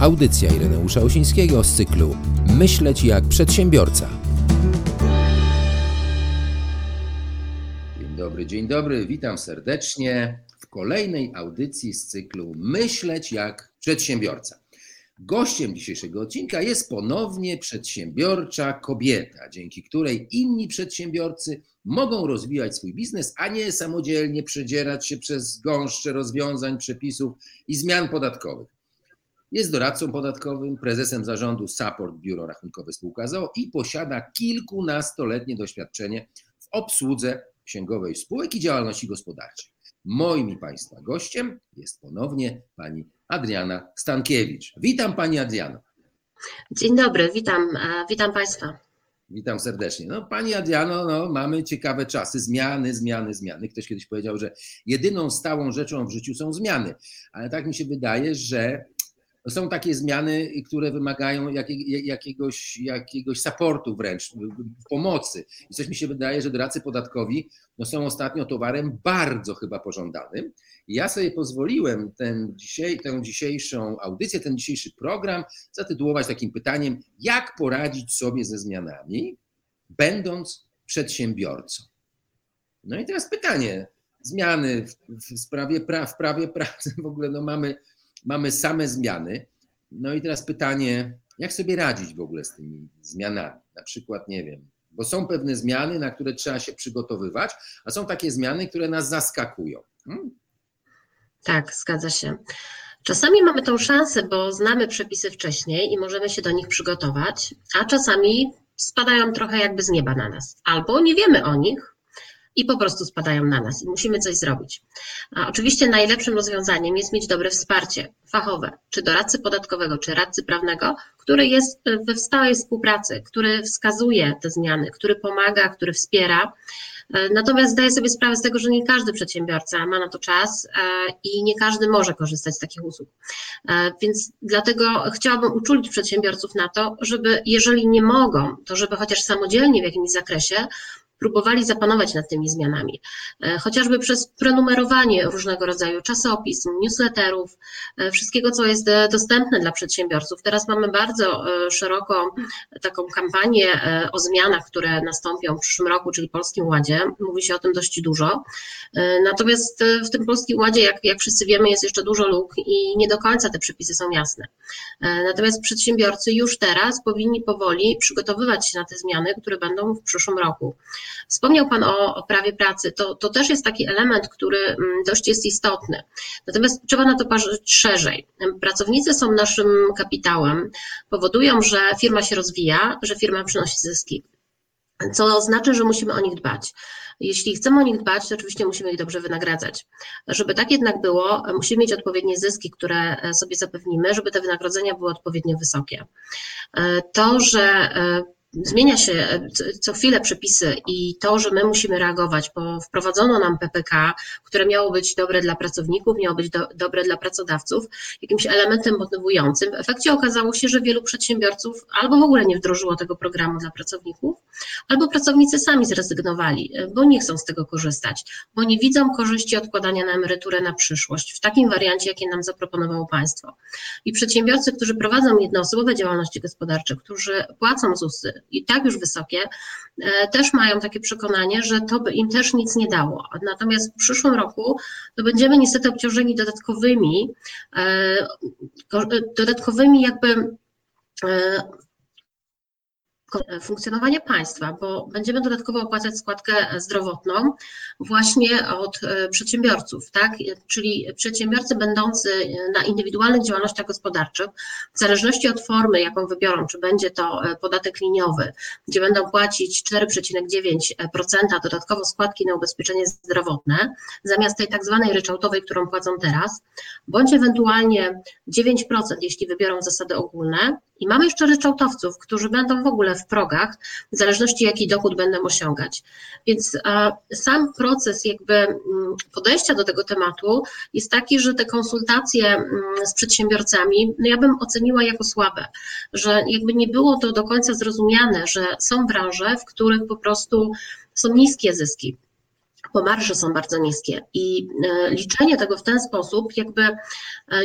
Audycja Ireneusza Osińskiego z cyklu Myśleć jak przedsiębiorca. Dzień dobry, dzień dobry, witam serdecznie w kolejnej audycji z cyklu Myśleć jak przedsiębiorca. Gościem dzisiejszego odcinka jest ponownie przedsiębiorcza kobieta, dzięki której inni przedsiębiorcy mogą rozwijać swój biznes, a nie samodzielnie przedzierać się przez gąszcze rozwiązań, przepisów i zmian podatkowych. Jest doradcą podatkowym, prezesem zarządu Support Biuro Rachunkowe Spółka ZOO i posiada kilkunastoletnie doświadczenie w obsłudze księgowej spółek i działalności gospodarczej. Moim i Państwa gościem jest ponownie pani Adriana Stankiewicz. Witam Pani Adriano. Dzień dobry, witam, e, witam Państwa. Witam serdecznie. No, Pani Adriano, no, mamy ciekawe czasy, zmiany, zmiany, zmiany. Ktoś kiedyś powiedział, że jedyną stałą rzeczą w życiu są zmiany, ale tak mi się wydaje, że są takie zmiany, które wymagają jakiegoś, jakiegoś supportu wręcz, pomocy. I coś mi się wydaje, że doradcy podatkowi no są ostatnio towarem bardzo chyba pożądanym. Ja sobie pozwoliłem ten dzisiaj, tę dzisiejszą audycję, ten dzisiejszy program zatytułować takim pytaniem, jak poradzić sobie ze zmianami, będąc przedsiębiorcą. No i teraz pytanie, zmiany w, w sprawie praw, w prawie pracy w ogóle no mamy mamy same zmiany. No i teraz pytanie, jak sobie radzić w ogóle z tymi zmianami? Na przykład, nie wiem, bo są pewne zmiany, na które trzeba się przygotowywać, a są takie zmiany, które nas zaskakują. Hmm? Tak, zgadza się. Czasami mamy tą szansę, bo znamy przepisy wcześniej i możemy się do nich przygotować, a czasami spadają trochę jakby z nieba na nas, albo nie wiemy o nich, i po prostu spadają na nas i musimy coś zrobić. A oczywiście najlepszym rozwiązaniem jest mieć dobre wsparcie fachowe, czy doradcy podatkowego, czy radcy prawnego, który jest we stałej współpracy, który wskazuje te zmiany, który pomaga, który wspiera. Natomiast zdaję sobie sprawę z tego, że nie każdy przedsiębiorca ma na to czas e, i nie każdy może korzystać z takich usług. E, więc dlatego chciałabym uczulić przedsiębiorców na to, żeby jeżeli nie mogą, to żeby chociaż samodzielnie w jakimś zakresie próbowali zapanować nad tymi zmianami, e, chociażby przez prenumerowanie różnego rodzaju czasopism, newsletterów, e, wszystkiego, co jest e, dostępne dla przedsiębiorców. Teraz mamy bardzo szeroko taką kampanię o zmianach, które nastąpią w przyszłym roku, czyli Polskim Ładzie. Mówi się o tym dość dużo. Natomiast w tym Polskim Ładzie, jak, jak wszyscy wiemy, jest jeszcze dużo luk i nie do końca te przepisy są jasne. Natomiast przedsiębiorcy już teraz powinni powoli przygotowywać się na te zmiany, które będą w przyszłym roku. Wspomniał Pan o, o prawie pracy. To, to też jest taki element, który mm, dość jest istotny. Natomiast trzeba na to patrzeć szerzej. Pracownicy są naszym kapitałem, powodują, że firma się rozwija, że firma przynosi zyski. Co znaczy, że musimy o nich dbać. Jeśli chcemy o nich dbać, to oczywiście musimy ich dobrze wynagradzać. Żeby tak jednak było, musimy mieć odpowiednie zyski, które sobie zapewnimy, żeby te wynagrodzenia były odpowiednio wysokie. To, że zmienia się e, co chwilę przepisy i to, że my musimy reagować, bo wprowadzono nam PPK, które miało być dobre dla pracowników, miało być do, dobre dla pracodawców, jakimś elementem motywującym. W efekcie okazało się, że wielu przedsiębiorców albo w ogóle nie wdrożyło tego programu dla pracowników, albo pracownicy sami zrezygnowali, e, bo nie chcą z tego korzystać, bo nie widzą korzyści odkładania na emeryturę na przyszłość w takim wariancie, jakie nam zaproponowało państwo. I przedsiębiorcy, którzy prowadzą jednoosobowe działalności gospodarcze, którzy płacą ZUSy, i tak już wysokie, e, też mają takie przekonanie, że to by im też nic nie dało. Natomiast w przyszłym roku to będziemy niestety obciążeni dodatkowymi, e, dodatkowymi jakby e, funkcjonowania państwa, bo będziemy dodatkowo opłacać składkę zdrowotną właśnie od e, przedsiębiorców, tak? Czyli przedsiębiorcy będący na indywidualnych działalnościach gospodarczych, w zależności od formy, jaką wybiorą, czy będzie to e, podatek liniowy, gdzie będą płacić 4,9% dodatkowo składki na ubezpieczenie zdrowotne, zamiast tej tak zwanej ryczałtowej, którą płacą teraz, bądź ewentualnie 9%, jeśli wybiorą zasady ogólne, i mamy jeszcze ryczałtowców, którzy będą w ogóle w progach, w zależności jaki dochód będą osiągać. Więc sam proces jakby mm, podejścia do tego tematu jest taki, że te konsultacje mm, z przedsiębiorcami, no ja bym oceniła jako słabe, że jakby nie było to do końca zrozumiane, że są branże, w których po prostu są niskie zyski bo marże są bardzo niskie i e, liczenie tego w ten sposób jakby e,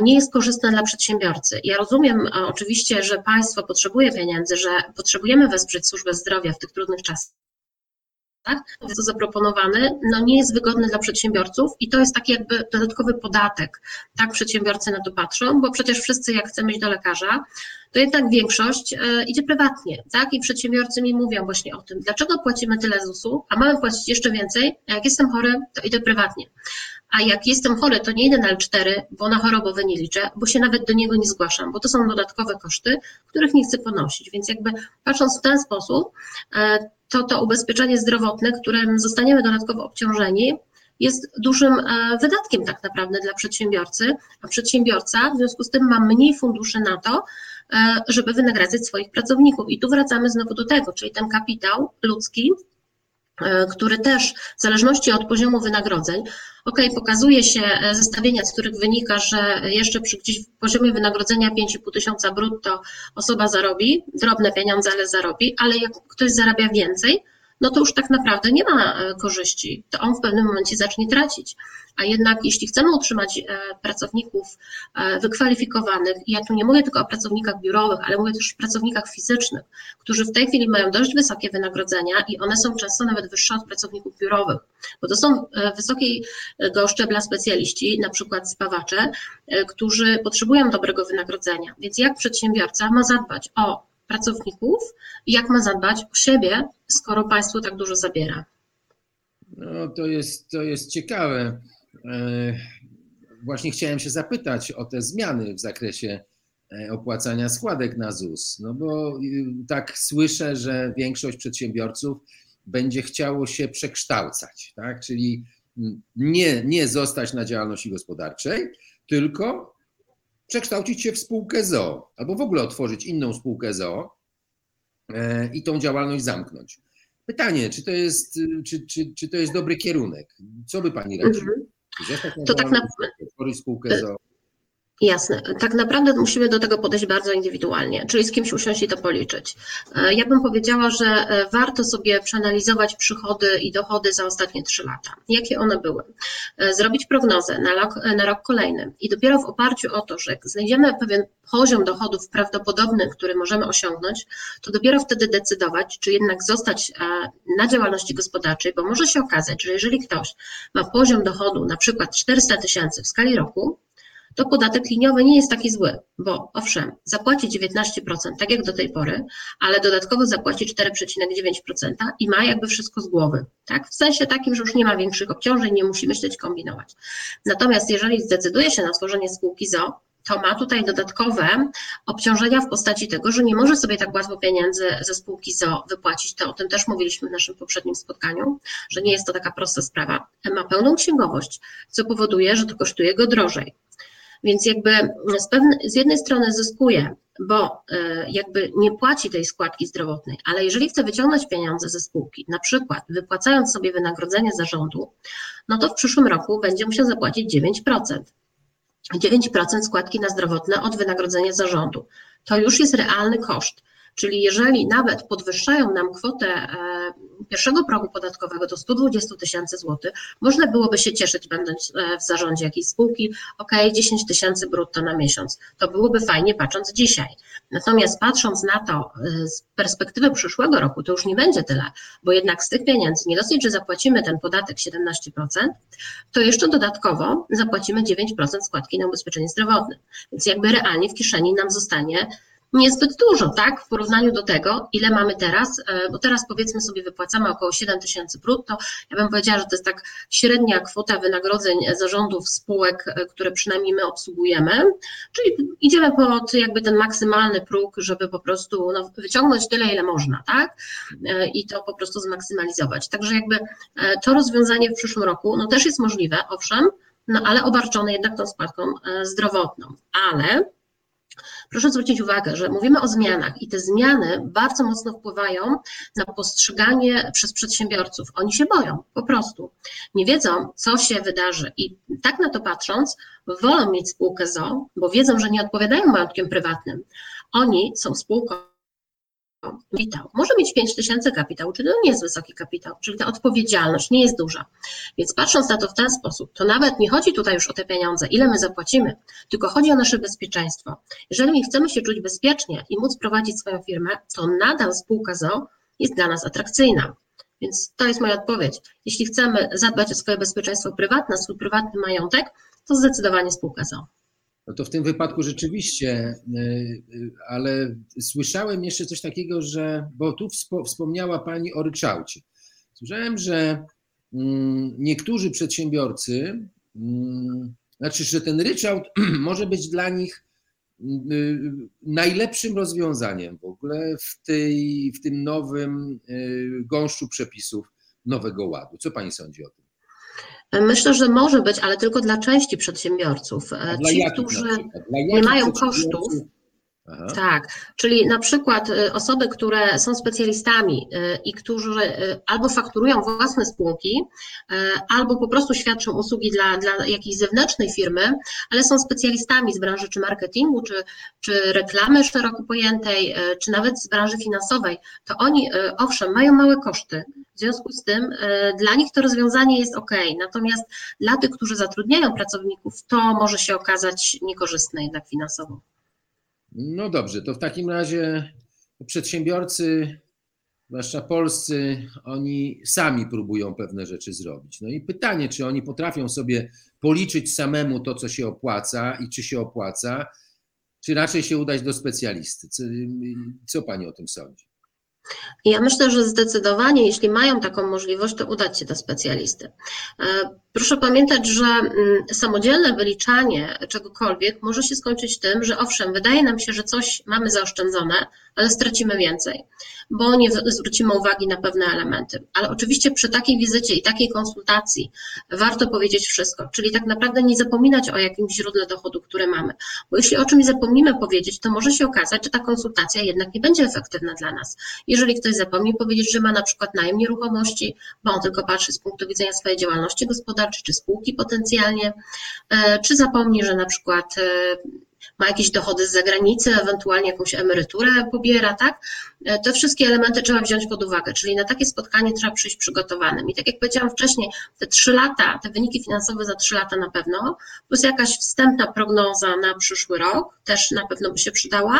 nie jest korzystne dla przedsiębiorcy. Ja rozumiem oczywiście, że państwo potrzebuje pieniędzy, że potrzebujemy wesprzeć służbę zdrowia w tych trudnych czasach, tak? co zaproponowane, no nie jest wygodny dla przedsiębiorców i to jest taki jakby dodatkowy podatek. Tak przedsiębiorcy na to patrzą, bo przecież wszyscy jak chcemy iść do lekarza, to jednak większość e, idzie prywatnie, tak? I przedsiębiorcy mi mówią właśnie o tym, dlaczego płacimy tyle ZUS-u, a mamy płacić jeszcze więcej, a jak jestem chory, to idę prywatnie. A jak jestem chory, to nie idę na L4, bo na chorobowe nie liczę, bo się nawet do niego nie zgłaszam, bo to są dodatkowe koszty, których nie chcę ponosić. Więc jakby patrząc w ten sposób, e, to to ubezpieczenie zdrowotne, którym zostaniemy dodatkowo obciążeni, jest dużym e, wydatkiem tak naprawdę dla przedsiębiorcy, a przedsiębiorca w związku z tym ma mniej funduszy na to, żeby wynagradzać swoich pracowników. I tu wracamy znowu do tego, czyli ten kapitał ludzki, E, który też w zależności od poziomu wynagrodzeń, ok, pokazuje się e, zestawienia, z których wynika, że jeszcze przy gdzieś poziomie wynagrodzenia 5,5 tysiąca brutto osoba zarobi, drobne pieniądze, ale zarobi, ale jak ktoś zarabia więcej, no to już tak naprawdę nie ma e, korzyści. To on w pewnym momencie zacznie tracić. A jednak jeśli chcemy utrzymać e, pracowników e, wykwalifikowanych, ja tu nie mówię tylko o pracownikach biurowych, ale mówię też o pracownikach fizycznych, którzy w tej chwili mają dość wysokie wynagrodzenia i one są często nawet wyższe od pracowników biurowych, bo to są wysokiego szczebla specjaliści, na przykład spawacze, którzy potrzebują dobrego wynagrodzenia. Więc jak przedsiębiorca ma zadbać o pracowników jak ma zadbać o siebie, skoro państwo tak dużo zabiera. No to jest, to jest ciekawe. E, właśnie chciałem się zapytać o te zmiany w zakresie e, opłacania składek na ZUS. No bo y, tak słyszę, że większość przedsiębiorców będzie chciało się przekształcać, tak? Czyli nie, nie zostać na działalności gospodarczej, tylko przekształcić się w spółkę ZO albo w ogóle otworzyć inną spółkę ZO e, i tą działalność zamknąć. Pytanie, czy to jest, czy, czy, czy to jest dobry kierunek? Co by pani radziła? Mhm. To tak naprawdę. Otworzyć spółkę ZO. Jasne. Tak naprawdę musimy do tego podejść bardzo indywidualnie, czyli z kimś usiąść i to policzyć. E, ja bym powiedziała, że e, warto sobie przeanalizować przychody i dochody za ostatnie trzy lata. Jakie one były? E, zrobić prognozę na rok, na rok kolejny i dopiero w oparciu o to, że znajdziemy pewien poziom dochodów prawdopodobny, który możemy osiągnąć, to dopiero wtedy decydować, czy jednak zostać na działalności gospodarczej, bo może się okazać, że jeżeli ktoś ma poziom dochodu na przykład 400 tysięcy w skali roku, to podatek liniowy nie jest taki zły, bo owszem, zapłaci 19%, tak jak do tej pory, ale dodatkowo zapłaci 4,9% i ma jakby wszystko z głowy, tak? W sensie takim, że już nie ma większych obciążeń, nie musi myśleć, kombinować. Natomiast jeżeli zdecyduje się na stworzenie spółki ZO, to ma tutaj dodatkowe obciążenia w postaci tego, że nie może sobie tak łatwo pieniędzy ze spółki ZO wypłacić. To o tym też mówiliśmy w naszym poprzednim spotkaniu, że nie jest to taka prosta sprawa. Ma pełną księgowość, co powoduje, że to kosztuje go drożej. Więc jakby z, pewne, z jednej strony zyskuje, bo e, jakby nie płaci tej składki zdrowotnej, ale jeżeli chce wyciągnąć pieniądze ze spółki, na przykład wypłacając sobie wynagrodzenie zarządu, no to w przyszłym roku będzie musiał zapłacić 9%. 9% składki na zdrowotne od wynagrodzenia zarządu. To już jest realny koszt. Czyli jeżeli nawet podwyższają nam kwotę e, pierwszego progu podatkowego do 120 tysięcy złotych, można byłoby się cieszyć, będąc e, w zarządzie jakiejś spółki, ok, 10 tysięcy brutto na miesiąc. To byłoby fajnie patrząc dzisiaj. Natomiast patrząc na to e, z perspektywy przyszłego roku, to już nie będzie tyle, bo jednak z tych pieniędzy nie dosyć, że zapłacimy ten podatek 17%, to jeszcze dodatkowo zapłacimy 9% składki na ubezpieczenie zdrowotne. Więc jakby realnie w kieszeni nam zostanie niezbyt dużo, tak, w porównaniu do tego, ile mamy teraz, e, bo teraz powiedzmy sobie wypłacamy około 7 tysięcy brutto. Ja bym powiedziała, że to jest tak średnia kwota wynagrodzeń zarządów spółek, e, które przynajmniej my obsługujemy, czyli idziemy pod jakby ten maksymalny próg, żeby po prostu no, wyciągnąć tyle, ile można, tak, e, i to po prostu zmaksymalizować. Także jakby to rozwiązanie w przyszłym roku, no też jest możliwe, owszem, no ale obarczone jednak tą składką zdrowotną, ale Proszę zwrócić uwagę, że mówimy o zmianach i te zmiany bardzo mocno wpływają na postrzeganie przez przedsiębiorców. Oni się boją, po prostu. Nie wiedzą, co się wydarzy i tak na to patrząc, wolą mieć spółkę ZO, bo wiedzą, że nie odpowiadają majątkiem prywatnym. Oni są spółką kapitał. Może mieć 5 tysięcy kapitału, czyli to nie jest wysoki kapitał, czyli ta odpowiedzialność nie jest duża. Więc patrząc na to w ten sposób, to nawet nie chodzi tutaj już o te pieniądze, ile my zapłacimy, tylko chodzi o nasze bezpieczeństwo. Jeżeli my chcemy się czuć bezpiecznie i móc prowadzić swoją firmę, to nadal spółka ZO jest dla nas atrakcyjna. Więc to jest moja odpowiedź. Jeśli chcemy zadbać o swoje bezpieczeństwo prywatne, swój prywatny majątek, to zdecydowanie spółka ZO. No to w tym wypadku rzeczywiście, y, y, ale słyszałem jeszcze coś takiego, że, bo tu wspomniała Pani o ryczałcie. Słyszałem, że mm, niektórzy przedsiębiorcy, mm, znaczy, że ten ryczałt może być dla nich y, najlepszym rozwiązaniem w ogóle w, tej, w tym nowym gąszczu przepisów Nowego Ładu. Co Pani sądzi o tym? Myślę, że może być, ale tylko dla części przedsiębiorców. E, ci, którzy nie mają kosztów. Aha. Tak, czyli na przykład e, osoby, które są specjalistami e, i którzy albo fakturują własne spółki, albo po prostu świadczą usługi dla, dla jakiejś zewnętrznej firmy, ale są specjalistami z branży czy marketingu, czy, czy reklamy szeroko pojętej, czy nawet z branży finansowej, to oni owszem mają małe koszty, w związku z tym dla nich to rozwiązanie jest ok, natomiast dla tych, którzy zatrudniają pracowników, to może się okazać niekorzystne jednak finansowo. No dobrze, to w takim razie przedsiębiorcy, zwłaszcza polscy, oni sami próbują pewne rzeczy zrobić. No i pytanie, czy oni potrafią sobie policzyć samemu to, co się opłaca i czy się opłaca, czy raczej się udać do specjalisty. Co, co pani o tym sądzi? Ja myślę, że zdecydowanie, jeśli mają taką możliwość, to udać się do specjalisty. E, proszę pamiętać, że mm, samodzielne wyliczanie czegokolwiek może się skończyć tym, że owszem, wydaje nam się, że coś mamy zaoszczędzone, ale stracimy więcej, bo nie zwrócimy uwagi na pewne elementy. Ale oczywiście przy takiej wizycie i takiej konsultacji warto powiedzieć wszystko, czyli tak naprawdę nie zapominać o jakimś źródle dochodu, które mamy, bo jeśli o czymś zapomnimy powiedzieć, to może się okazać, że ta konsultacja jednak nie będzie efektywna dla nas. Jeżeli ktoś zapomni powiedzieć, że ma na przykład najem nieruchomości, bo on tylko patrzy z punktu widzenia swojej działalności gospodarczej, czy spółki potencjalnie, e, czy zapomni, że na przykład e, ma jakieś dochody z zagranicy, ewentualnie jakąś emeryturę pobiera, tak? E, te wszystkie elementy trzeba wziąć pod uwagę, czyli na takie spotkanie trzeba przyjść przygotowanym. I tak jak powiedziałam wcześniej, te trzy lata, te wyniki finansowe za trzy lata na pewno, plus jakaś wstępna prognoza na przyszły rok też na pewno by się przydała.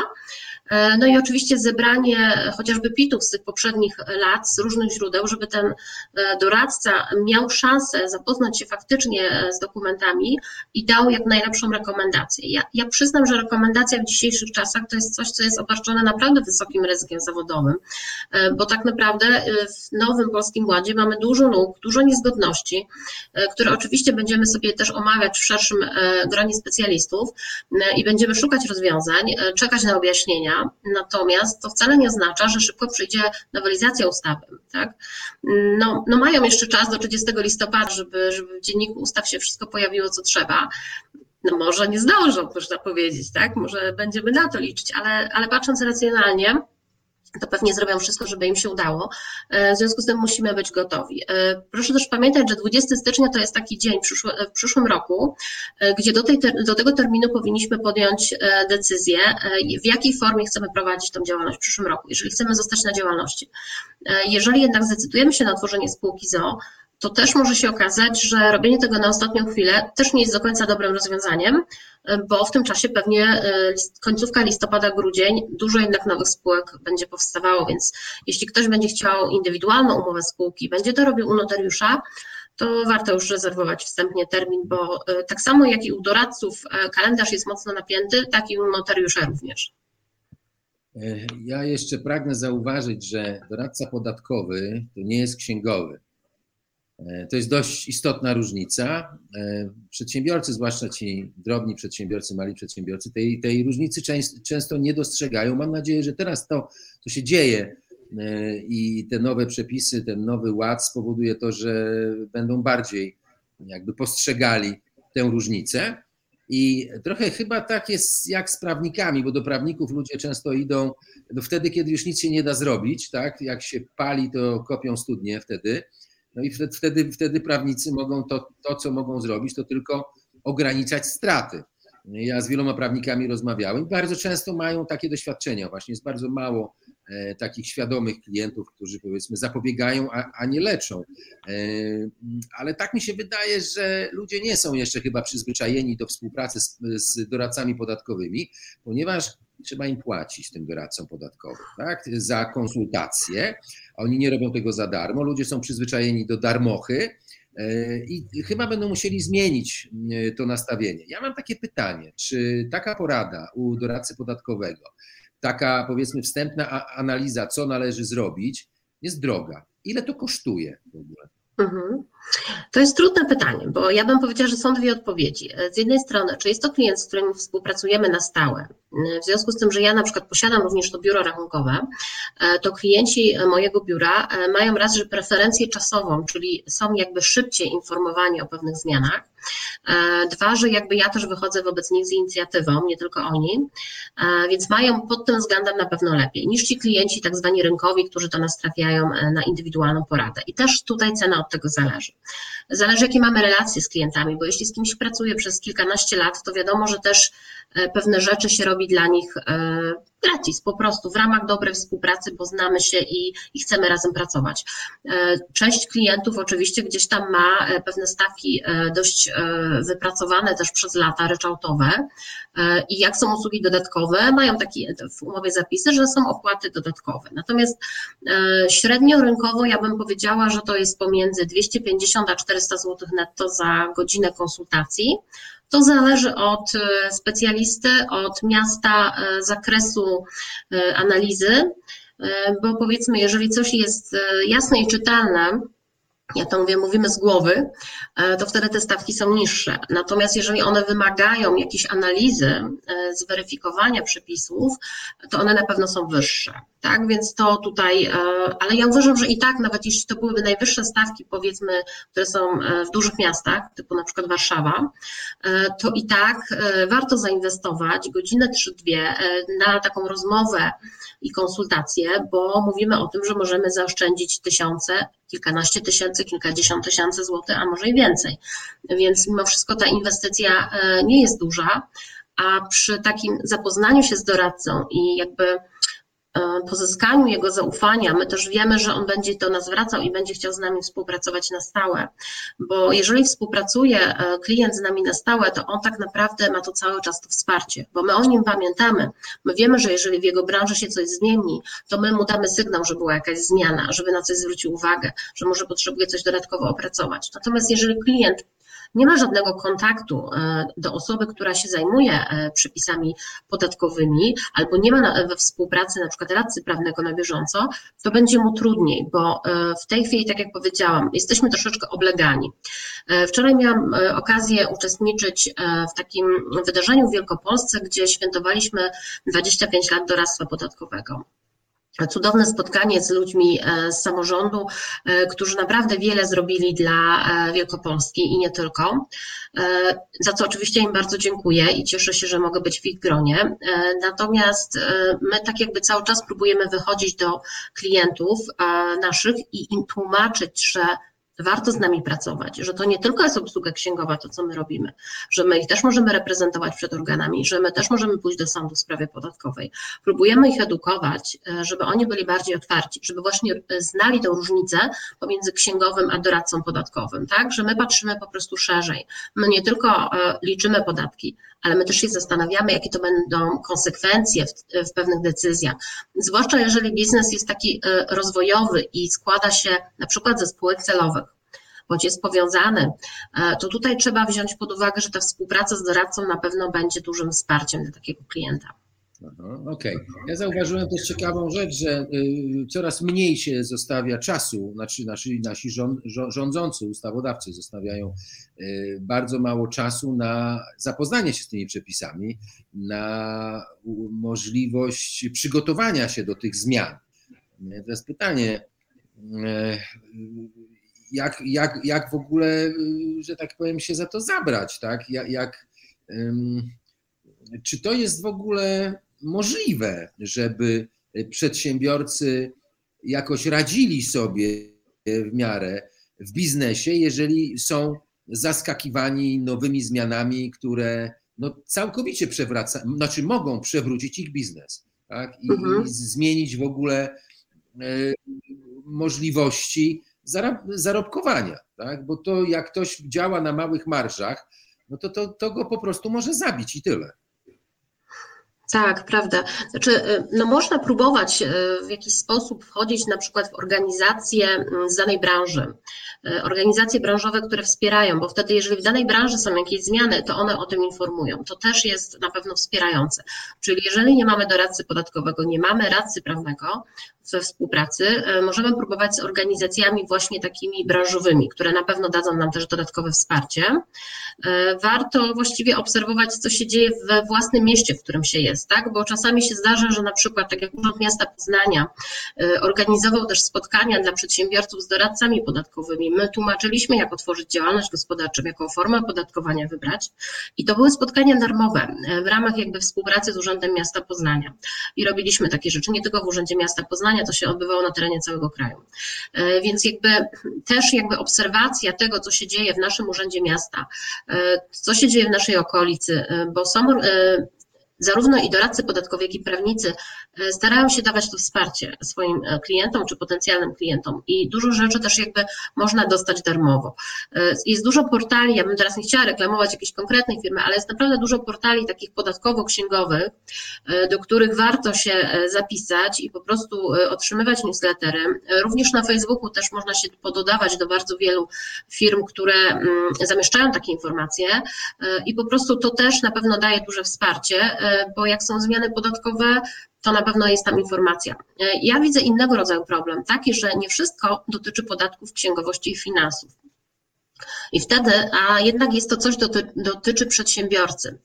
E, no i oczywiście zebranie chociażby pitów z tych poprzednich lat, z różnych źródeł, żeby ten e, doradca miał szansę zapoznać się faktycznie e, z dokumentami i dał jak najlepszą rekomendację. Ja, ja przyznam, że rekomendacja w dzisiejszych czasach to jest coś, co jest obarczone naprawdę wysokim ryzykiem zawodowym, bo tak naprawdę w nowym Polskim Ładzie mamy dużo luk, dużo niezgodności, które oczywiście będziemy sobie też omawiać w szerszym gronie specjalistów i będziemy szukać rozwiązań, czekać na objaśnienia, natomiast to wcale nie oznacza, że szybko przyjdzie nowelizacja ustawy. Tak? No, no mają jeszcze czas do 30 listopada, żeby, żeby w dzienniku ustaw się wszystko pojawiło, co trzeba. No może nie zdążą, można powiedzieć, tak? Może będziemy na to liczyć, ale, ale patrząc racjonalnie, to pewnie zrobią wszystko, żeby im się udało. E, w związku z tym musimy być gotowi. E, proszę też pamiętać, że 20 stycznia to jest taki dzień w przyszłym roku, e, gdzie do, tej, do tego terminu powinniśmy podjąć decyzję, w jakiej formie chcemy prowadzić tą działalność w przyszłym roku, jeżeli chcemy zostać na działalności. Jeżeli jednak zdecydujemy się na tworzenie spółki ZO, to też może się okazać, że robienie tego na ostatnią chwilę też nie jest do końca dobrym rozwiązaniem, bo w tym czasie pewnie e, końcówka listopada, grudzień, dużo jednak nowych spółek będzie powstawało, więc jeśli ktoś będzie chciał indywidualną umowę spółki, będzie to robił u notariusza, to warto już rezerwować wstępnie termin, bo e, tak samo jak i u doradców e, kalendarz jest mocno napięty, tak i u notariusza również. Ja jeszcze pragnę zauważyć, że doradca podatkowy to nie jest księgowy. E, to jest dość istotna różnica. E, przedsiębiorcy, zwłaszcza ci drobni przedsiębiorcy, mali przedsiębiorcy, tej, tej różnicy często nie dostrzegają. Mam nadzieję, że teraz to, co się dzieje e, i te nowe przepisy, ten nowy ład spowoduje to, że będą bardziej jakby postrzegali tę różnicę. I trochę chyba tak jest jak z prawnikami, bo do prawników ludzie często idą wtedy, kiedy już nic się nie da zrobić, tak? Jak się pali, to kopią studnie wtedy no i wtedy, wtedy, prawnicy mogą to, to, co mogą zrobić, to tylko ograniczać straty. Ja z wieloma prawnikami rozmawiałem. Bardzo często mają takie doświadczenia. Właśnie jest bardzo mało takich świadomych klientów, którzy powiedzmy zapobiegają, a, a, nie leczą. Ale tak mi się wydaje, że ludzie nie są jeszcze chyba przyzwyczajeni do współpracy z, z doradcami podatkowymi, ponieważ trzeba im płacić tym doradcom podatkowym, tak? Za konsultacje. Oni nie robią tego za darmo. Ludzie są przyzwyczajeni do darmochy e, i chyba będą musieli zmienić e, to nastawienie. Ja mam takie pytanie, czy taka porada u doradcy podatkowego, taka powiedzmy wstępna analiza, co należy zrobić, jest droga? Ile to kosztuje w ogóle? Mhm. To jest trudne pytanie, bo ja bym powiedziała, że są dwie odpowiedzi. Z jednej strony, czy jest to klient, z którym współpracujemy na stałe? W związku z tym, że ja na przykład posiadam również to biuro rachunkowe, to klienci mojego biura mają raz, że preferencję czasową, czyli są jakby szybciej informowani o pewnych zmianach. Dwa, że jakby ja też wychodzę wobec nich z inicjatywą, nie tylko oni, więc mają pod tym względem na pewno lepiej niż ci klienci tak zwani rynkowi, którzy do nas trafiają na indywidualną poradę. I też tutaj cena od tego zależy. Zależy, jakie mamy relacje z klientami, bo jeśli z kimś pracuję przez kilkanaście lat, to wiadomo, że też pewne rzeczy się robi dla nich e, gratis, po prostu w ramach dobrej współpracy, bo znamy się i, i chcemy razem pracować. E, część klientów oczywiście gdzieś tam ma pewne stawki dość wypracowane też przez lata, ryczałtowe i jak są usługi dodatkowe, mają takie w umowie zapisy, że są opłaty dodatkowe. Natomiast średnio rynkowo ja bym powiedziała, że to jest pomiędzy 250 a 400 zł netto za godzinę konsultacji. To zależy od e, specjalisty, od miasta, e, zakresu e, analizy, bo powiedzmy, jeżeli coś jest jasne i czytelne, ja to mówię, mówimy z głowy, e, to wtedy te stawki są niższe. Natomiast jeżeli one wymagają jakiejś analizy, e, zweryfikowania przepisów, to one na pewno są wyższe. Tak, więc to tutaj, e, ale ja uważam, że i tak, nawet jeśli to byłyby najwyższe stawki, powiedzmy, które są w dużych miastach, typu na przykład Warszawa, to i tak warto zainwestować godzinę czy dwie na taką rozmowę i konsultacje, bo mówimy o tym, że możemy zaoszczędzić tysiące, kilkanaście tysięcy, kilkadziesiąt tysięcy złotych, a może i więcej. Więc mimo wszystko ta inwestycja e, nie jest duża, a przy takim zapoznaniu się z doradcą i jakby pozyskaniu jego zaufania, my też wiemy, że on będzie to nas zwracał i będzie chciał z nami współpracować na stałe, bo jeżeli współpracuje e, klient z nami na stałe, to on tak naprawdę ma to cały czas to wsparcie, bo my o nim pamiętamy. My wiemy, że jeżeli w jego branży się coś zmieni, to my mu damy sygnał, że była jakaś zmiana, żeby na coś zwrócił uwagę, że może potrzebuje coś dodatkowo opracować. Natomiast jeżeli klient nie ma żadnego kontaktu e, do osoby, która się zajmuje e, przepisami podatkowymi, albo nie ma we współpracy na przykład radcy prawnego na bieżąco, to będzie mu trudniej, bo e, w tej chwili, tak jak powiedziałam, jesteśmy troszeczkę oblegani. Wczoraj miałam okazję uczestniczyć w takim wydarzeniu w Wielkopolsce, gdzie świętowaliśmy 25 lat doradztwa podatkowego cudowne spotkanie z ludźmi e, z samorządu, e, którzy naprawdę wiele zrobili dla e, Wielkopolski i nie tylko. Za co oczywiście im bardzo dziękuję i cieszę się, że mogę być w ich gronie. Natomiast my tak jakby cały czas próbujemy wychodzić do klientów naszych i im tłumaczyć, że warto z nami pracować, że to nie tylko jest obsługa księgowa, to co my robimy, że my ich też możemy reprezentować przed organami, że my też możemy pójść do sądu w sprawie podatkowej. Próbujemy ich edukować, e, żeby oni byli bardziej otwarci, żeby właśnie e, znali tę różnicę pomiędzy księgowym a doradcą podatkowym, tak, że my patrzymy po prostu szerzej. My nie tylko e, liczymy podatki, ale my też się zastanawiamy, jakie to będą konsekwencje w, w, pewnych decyzjach. Zwłaszcza jeżeli biznes jest taki rozwojowy i składa się na przykład ze spółek celowych bądź jest powiązany, e, to tutaj trzeba wziąć pod uwagę, że ta współpraca z doradcą na pewno będzie dużym wsparciem dla takiego klienta. Okej. Okay. Ja zauważyłem też ciekawą rzecz, że y, coraz mniej się zostawia czasu, znaczy nasi, nasi rządzący, ustawodawcy zostawiają y, bardzo mało czasu na zapoznanie się z tymi przepisami, na możliwość przygotowania się do tych zmian. Jest pytanie, y, jak, jak, jak w ogóle, y, że tak powiem, się za to zabrać, tak? Jak, jak czy to jest w ogóle możliwe, żeby przedsiębiorcy jakoś radzili sobie w miarę w biznesie, jeżeli są zaskakiwani nowymi zmianami, które no, całkowicie przewracają, znaczy mogą przewrócić ich biznes. tak? I, mhm. i zmienić w ogóle możliwości zarobkowania, tak? bo to jak ktoś działa na małych marżach, no to, to, to go po prostu może zabić i tyle. Tak, prawda. Znaczy, y, no można próbować y, w jakiś sposób wchodzić na przykład w organizacje mm, z danej branży, y, organizacje branżowe, które wspierają, bo wtedy, jeżeli w danej branży są jakieś zmiany, to one o tym informują. To też jest na pewno wspierające. Czyli jeżeli nie mamy doradcy podatkowego, nie mamy radcy prawnego, we współpracy. Możemy próbować z organizacjami właśnie takimi branżowymi, które na pewno dadzą nam też dodatkowe wsparcie. Warto właściwie obserwować, co się dzieje we własnym mieście, w którym się jest, tak? Bo czasami się zdarza, że na przykład, tak jak Urząd Miasta Poznania e, organizował też spotkania dla przedsiębiorców z doradcami podatkowymi. My tłumaczyliśmy, jak otworzyć działalność gospodarczą, jaką formę opodatkowania wybrać. I to były spotkania darmowe w ramach jakby współpracy z Urzędem Miasta Poznania. I robiliśmy takie rzeczy nie tylko w Urzędzie Miasta Poznania, to się odbywało na terenie całego kraju. E, więc jakby też jakby obserwacja tego, co się dzieje w naszym urzędzie miasta, co się dzieje w naszej okolicy, bo są zarówno i doradcy podatkowi, jak i prawnicy e, starają się dawać to wsparcie swoim e, klientom czy potencjalnym klientom i dużo rzeczy też jakby można dostać darmowo. E, jest dużo portali, ja bym teraz nie chciała reklamować jakiejś konkretnej firmy, ale jest naprawdę dużo portali takich podatkowo-księgowych, do których warto się zapisać i po prostu otrzymywać newslettery. Również na Facebooku też można się pododawać do bardzo wielu firm, które mm, zamieszczają takie informacje i po prostu to też na pewno daje duże wsparcie bo jak są zmiany podatkowe, to na pewno jest tam informacja. Ja widzę innego rodzaju problem, taki, że nie wszystko dotyczy podatków, księgowości i finansów. I wtedy, a jednak jest to coś, doty, dotyczy przedsiębiorcy.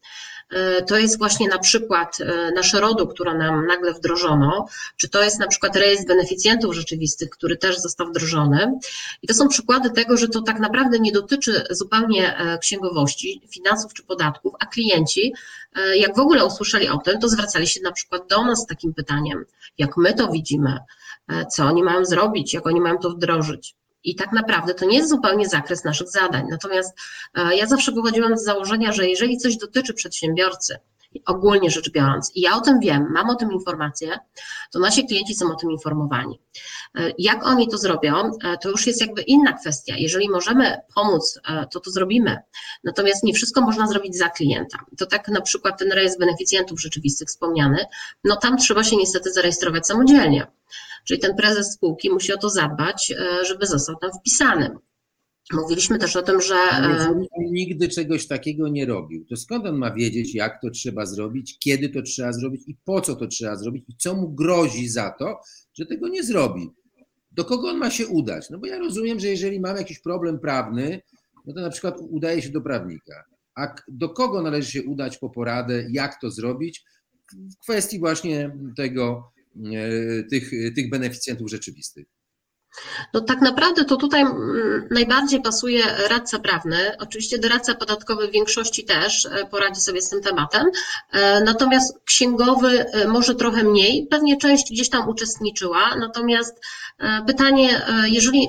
E, to jest właśnie na przykład e, nasze RODO, które nam nagle wdrożono, czy to jest na przykład rejestr beneficjentów rzeczywistych, który też został wdrożony. I to są przykłady tego, że to tak naprawdę nie dotyczy zupełnie e, księgowości, finansów czy podatków, a klienci, jak w ogóle usłyszeli o tym, to zwracali się na przykład do nas z takim pytaniem, jak my to widzimy, co oni mają zrobić, jak oni mają to wdrożyć. I tak naprawdę to nie jest zupełnie zakres naszych zadań. Natomiast e, ja zawsze wychodziłam z założenia, że jeżeli coś dotyczy przedsiębiorcy, ogólnie rzecz biorąc, i ja o tym wiem, mam o tym informację, to nasi klienci są o tym informowani. E, jak oni to zrobią, e, to już jest jakby inna kwestia. Jeżeli możemy pomóc, to to zrobimy. Natomiast nie wszystko można zrobić za klienta. To tak na przykład ten rejestr beneficjentów rzeczywistych wspomniany, no tam trzeba się niestety zarejestrować samodzielnie. Czyli ten prezes spółki musi o to zadbać, e, żeby został tam wpisany. Mówiliśmy też o tym, że. Jeżeli nigdy czegoś takiego nie robił, to skąd on ma wiedzieć, jak to trzeba zrobić, kiedy to trzeba zrobić i po co to trzeba zrobić i co mu grozi za to, że tego nie zrobi? Do kogo on ma się udać? No bo ja rozumiem, że jeżeli mam jakiś problem prawny, no to na przykład udaje się do prawnika. A do kogo należy się udać po poradę, jak to zrobić? W kwestii właśnie tego, E, tych, tych beneficjentów rzeczywistych? No tak naprawdę to tutaj mm, najbardziej pasuje radca prawny. Oczywiście doradca podatkowy w większości też e, poradzi sobie z tym tematem. E, natomiast księgowy może trochę mniej, pewnie część gdzieś tam uczestniczyła. Natomiast pytanie, jeżeli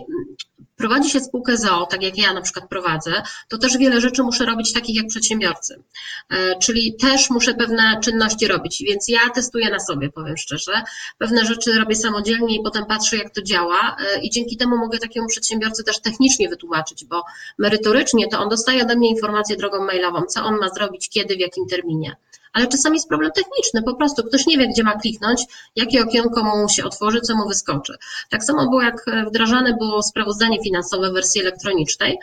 prowadzi się spółkę ZOO, tak jak ja na przykład prowadzę, to też wiele rzeczy muszę robić takich jak przedsiębiorcy. E, czyli też muszę pewne czynności robić, więc ja testuję na sobie, powiem szczerze. Pewne rzeczy robię samodzielnie i potem patrzę, jak to działa, e, i dzięki temu mogę takiemu przedsiębiorcy też technicznie wytłumaczyć, bo merytorycznie to on dostaje ode mnie informację drogą mailową, co on ma zrobić, kiedy, w jakim terminie ale czasami jest problem techniczny, po prostu ktoś nie wie, gdzie ma kliknąć, jakie okienko mu się otworzy, co mu wyskoczy. Tak samo było, jak wdrażane było sprawozdanie finansowe w wersji elektronicznej,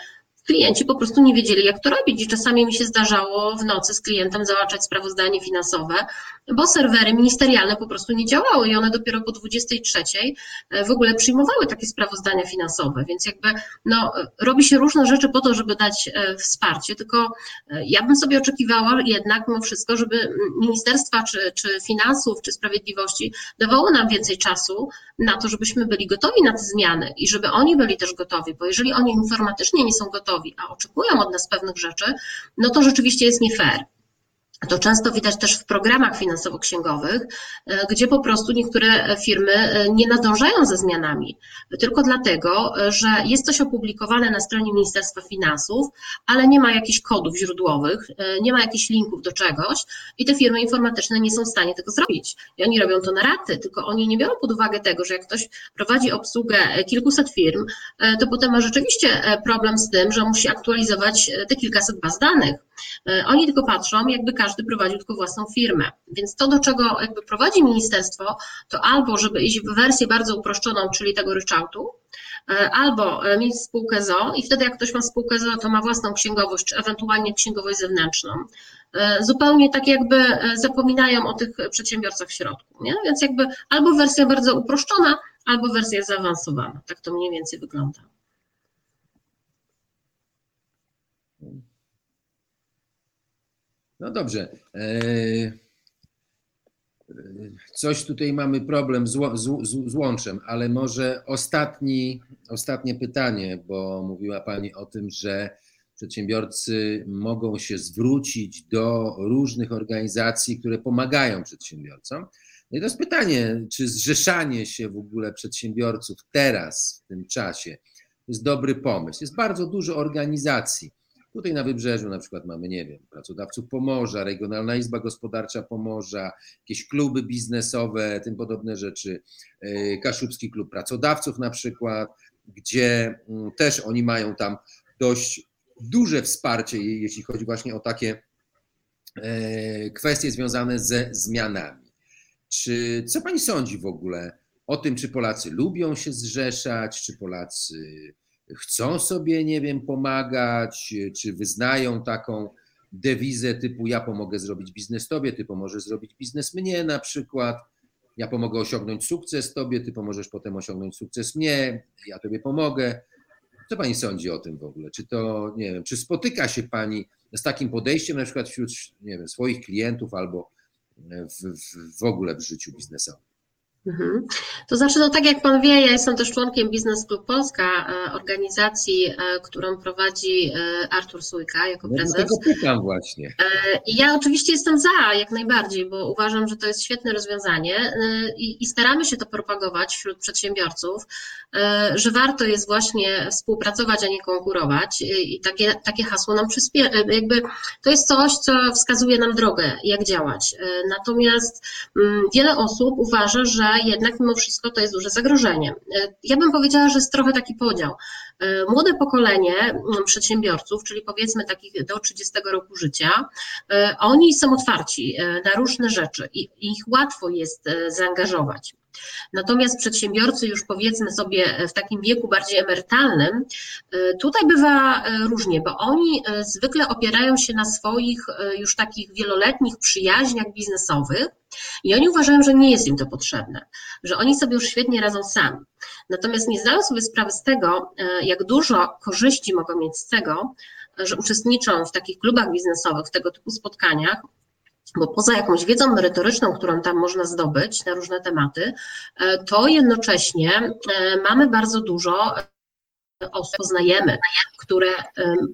klienci po prostu nie wiedzieli, jak to robić. I czasami mi się zdarzało w nocy z klientem załatczać sprawozdanie finansowe, bo serwery ministerialne po prostu nie działały i one dopiero po 23 e, w ogóle przyjmowały takie sprawozdania finansowe, więc jakby no, robi się różne rzeczy po to, żeby dać e, wsparcie, tylko e, ja bym sobie oczekiwała jednak mimo wszystko, żeby ministerstwa czy, czy finansów, czy sprawiedliwości dawało nam więcej czasu na to, żebyśmy byli gotowi na te zmiany i żeby oni byli też gotowi, bo jeżeli oni informatycznie nie są gotowi, a oczekują od nas pewnych rzeczy, no to rzeczywiście jest nie fair. To często widać też w programach finansowo-księgowych, e, gdzie po prostu niektóre firmy e, nie nadążają ze zmianami, tylko dlatego, e, że jest coś opublikowane na stronie Ministerstwa Finansów, ale nie ma jakichś kodów źródłowych, nie ma jakichś linków do czegoś i te firmy informatyczne nie są w stanie tego zrobić. I oni robią to na raty, tylko oni nie biorą pod uwagę tego, że jak ktoś prowadzi obsługę kilkuset firm, to potem ma rzeczywiście problem z tym, że musi aktualizować te kilkaset baz danych. Oni tylko patrzą, jakby każdy prowadził tylko własną firmę. Więc to, do czego jakby prowadzi ministerstwo, to albo żeby iść w wersję bardzo uproszczoną, czyli tego ryczałtu, e, albo e, mieć spółkę ZO i wtedy jak ktoś ma spółkę ZO, to ma własną księgowość, czy ewentualnie księgowość zewnętrzną. E, zupełnie tak jakby zapominają o tych przedsiębiorcach w środku. Nie? Więc jakby albo wersja bardzo uproszczona, albo wersja zaawansowana. Tak to mniej więcej wygląda. No dobrze. E, coś tutaj mamy problem z, z, z łączem, ale może ostatni, ostatnie pytanie, bo mówiła Pani o tym, że przedsiębiorcy mogą się zwrócić do różnych organizacji, które pomagają przedsiębiorcom. No i to jest pytanie, czy zrzeszanie się w ogóle przedsiębiorców teraz, w tym czasie, jest dobry pomysł. Jest bardzo dużo organizacji Tutaj na Wybrzeżu na przykład mamy, nie wiem, pracodawców Pomorza, Regionalna Izba Gospodarcza Pomorza, jakieś kluby biznesowe, tym podobne rzeczy, e, Kaszubski Klub Pracodawców na przykład, gdzie mm, też oni mają tam dość duże wsparcie, jeśli chodzi właśnie o takie e, kwestie związane ze zmianami. Czy co pani sądzi w ogóle o tym, czy Polacy lubią się zrzeszać, czy Polacy chcą sobie, nie wiem, pomagać, czy wyznają taką dewizę typu ja pomogę zrobić biznes tobie, ty pomożesz zrobić biznes mnie na przykład, ja pomogę osiągnąć sukces tobie, ty pomożesz potem osiągnąć sukces mnie, ja tobie pomogę. Co pani sądzi o tym w ogóle? Czy to, nie wiem, czy spotyka się pani z takim podejściem na przykład wśród, nie wiem, swoich klientów albo w, w, w ogóle w życiu biznesowym? Mhm. To znaczy, no tak jak Pan wie, ja jestem też członkiem Biznes Club Polska, e, organizacji, e, którą prowadzi e, Artur Sujka jako prezes. No, tego pytam właśnie. I ja oczywiście jestem za, jak najbardziej, bo uważam, że to jest świetne rozwiązanie i, i staramy się to propagować wśród przedsiębiorców, że warto jest właśnie współpracować, a nie konkurować i takie, takie hasło nam przyspiesza, jakby to jest coś, co wskazuje nam drogę, jak działać. Natomiast mm, wiele osób uważa, że jednak mimo wszystko to jest duże zagrożenie. E, ja bym powiedziała, że jest trochę taki podział. E, młode pokolenie przedsiębiorców, czyli powiedzmy takich do 30 roku życia, e, oni są otwarci na różne rzeczy i ich łatwo jest zaangażować. Natomiast przedsiębiorcy już powiedzmy sobie w takim wieku bardziej emerytalnym, tutaj bywa różnie, bo oni zwykle opierają się na swoich już takich wieloletnich przyjaźniach biznesowych, i oni uważają, że nie jest im to potrzebne, że oni sobie już świetnie radzą sami. Natomiast nie zdają sobie sprawy z tego, jak dużo korzyści mogą mieć z tego, że uczestniczą w takich klubach biznesowych, w tego typu spotkaniach, bo poza jakąś wiedzą merytoryczną, którą tam można zdobyć na różne tematy, e, to jednocześnie e, mamy bardzo dużo osób poznajemy, które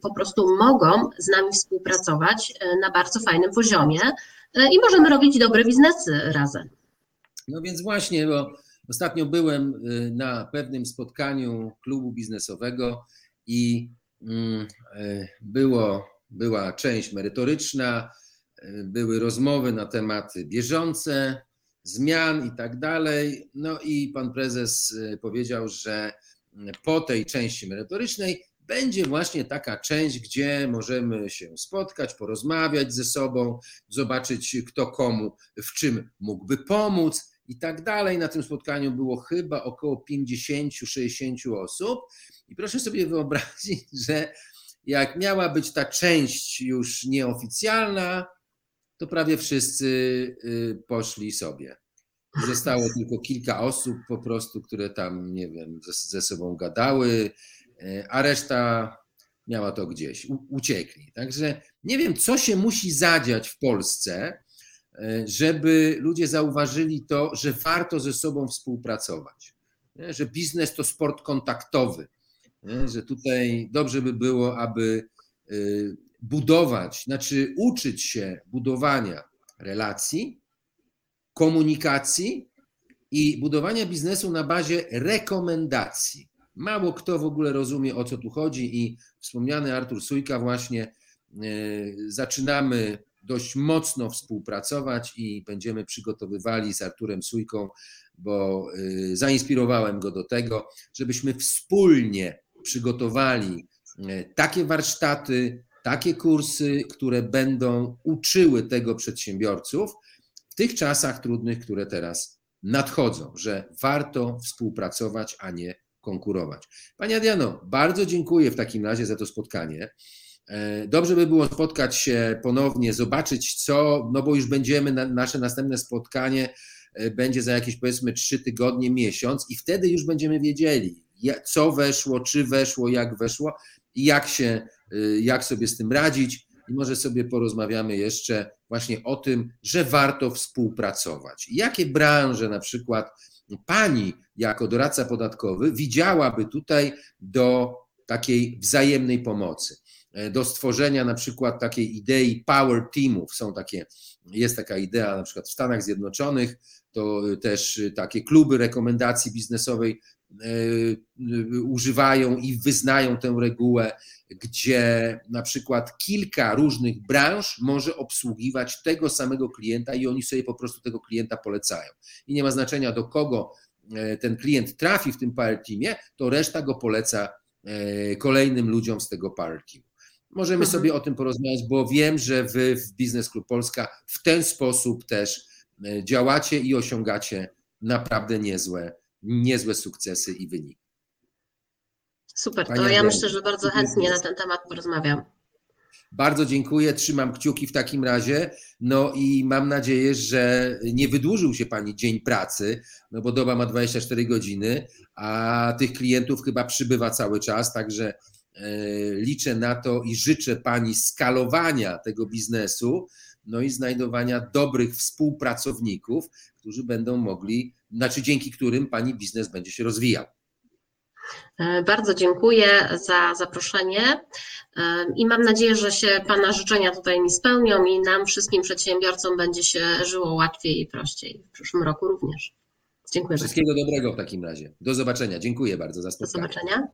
po prostu mogą z nami współpracować na bardzo fajnym poziomie, E, i możemy robić dobre biznesy razem. No więc właśnie, bo ostatnio byłem y, na pewnym spotkaniu klubu biznesowego i mm, e, było, była część merytoryczna, e, były rozmowy na tematy bieżące, zmian i tak dalej. No i pan prezes powiedział, że po tej części merytorycznej będzie właśnie taka część, gdzie możemy się spotkać, porozmawiać ze sobą, zobaczyć kto komu w czym mógłby pomóc i tak dalej. Na tym spotkaniu było chyba około 50-60 osób. I proszę sobie wyobrazić, że jak miała być ta część już nieoficjalna, to prawie wszyscy y, poszli sobie. Zostało tylko kilka osób po prostu, które tam, nie wiem, ze, sobą gadały, E, a reszta miała to gdzieś, uciekli. Także nie wiem, co się musi zadziać w Polsce, e, żeby ludzie zauważyli to, że warto ze sobą współpracować, że biznes to sport kontaktowy, że tutaj dobrze by było, aby budować, znaczy uczyć się budowania relacji, komunikacji i budowania biznesu na bazie rekomendacji. Mało kto w ogóle rozumie, o co tu chodzi, i wspomniany Artur Sujka, właśnie e, zaczynamy dość mocno współpracować i będziemy przygotowywali z Arturem Sujką, bo e, zainspirowałem go do tego, żebyśmy wspólnie przygotowali e, takie warsztaty, takie kursy, które będą uczyły tego przedsiębiorców w tych czasach trudnych, które teraz nadchodzą, że warto współpracować, a nie konkurować. Pani Adriano, bardzo dziękuję w takim razie za to spotkanie. E, dobrze by było spotkać się ponownie, zobaczyć co, no bo już będziemy, na, nasze następne spotkanie e, będzie za jakieś powiedzmy trzy tygodnie, miesiąc i wtedy już będziemy wiedzieli, co weszło, czy weszło, jak weszło jak się, e, jak sobie z tym radzić i może sobie porozmawiamy jeszcze właśnie o tym, że warto współpracować. Jakie branże na przykład pani jako doradca podatkowy widziałaby tutaj do takiej wzajemnej pomocy, e, do stworzenia na przykład takiej idei power teamów. Są takie, jest taka idea na przykład w Stanach Zjednoczonych, to też takie kluby rekomendacji biznesowej używają i wyznają tę regułę, gdzie na przykład kilka różnych branż może obsługiwać tego samego klienta i oni sobie po prostu tego klienta polecają. I nie ma znaczenia do kogo e, ten klient trafi w tym power teamie, to reszta go poleca e, kolejnym ludziom z tego power teamu. Możemy mhm. sobie o tym porozmawiać, bo wiem, że wy w Biznes Klub Polska w ten sposób też e, działacie i osiągacie naprawdę niezłe, niezłe sukcesy i wyniki. Super, to ja myślę, że bardzo chętnie na ten temat porozmawiam. Bardzo dziękuję, trzymam kciuki w takim razie. No i mam nadzieję, że nie wydłużył się Pani dzień pracy, no bo doba ma 24 godziny, a tych klientów chyba przybywa cały czas, także e, liczę na to i życzę Pani skalowania tego biznesu, no i znajdowania dobrych współpracowników, którzy będą mogli, znaczy dzięki którym Pani biznes będzie się rozwijał. E, bardzo dziękuję za zaproszenie e, i mam nadzieję, że się Pana życzenia tutaj mi spełnią i nam wszystkim przedsiębiorcom będzie się żyło łatwiej i prościej w przyszłym roku również. Dziękuję Wszystkiego bardzo. dobrego w takim razie. Do zobaczenia. Dziękuję bardzo za spotkanie. Do zobaczenia.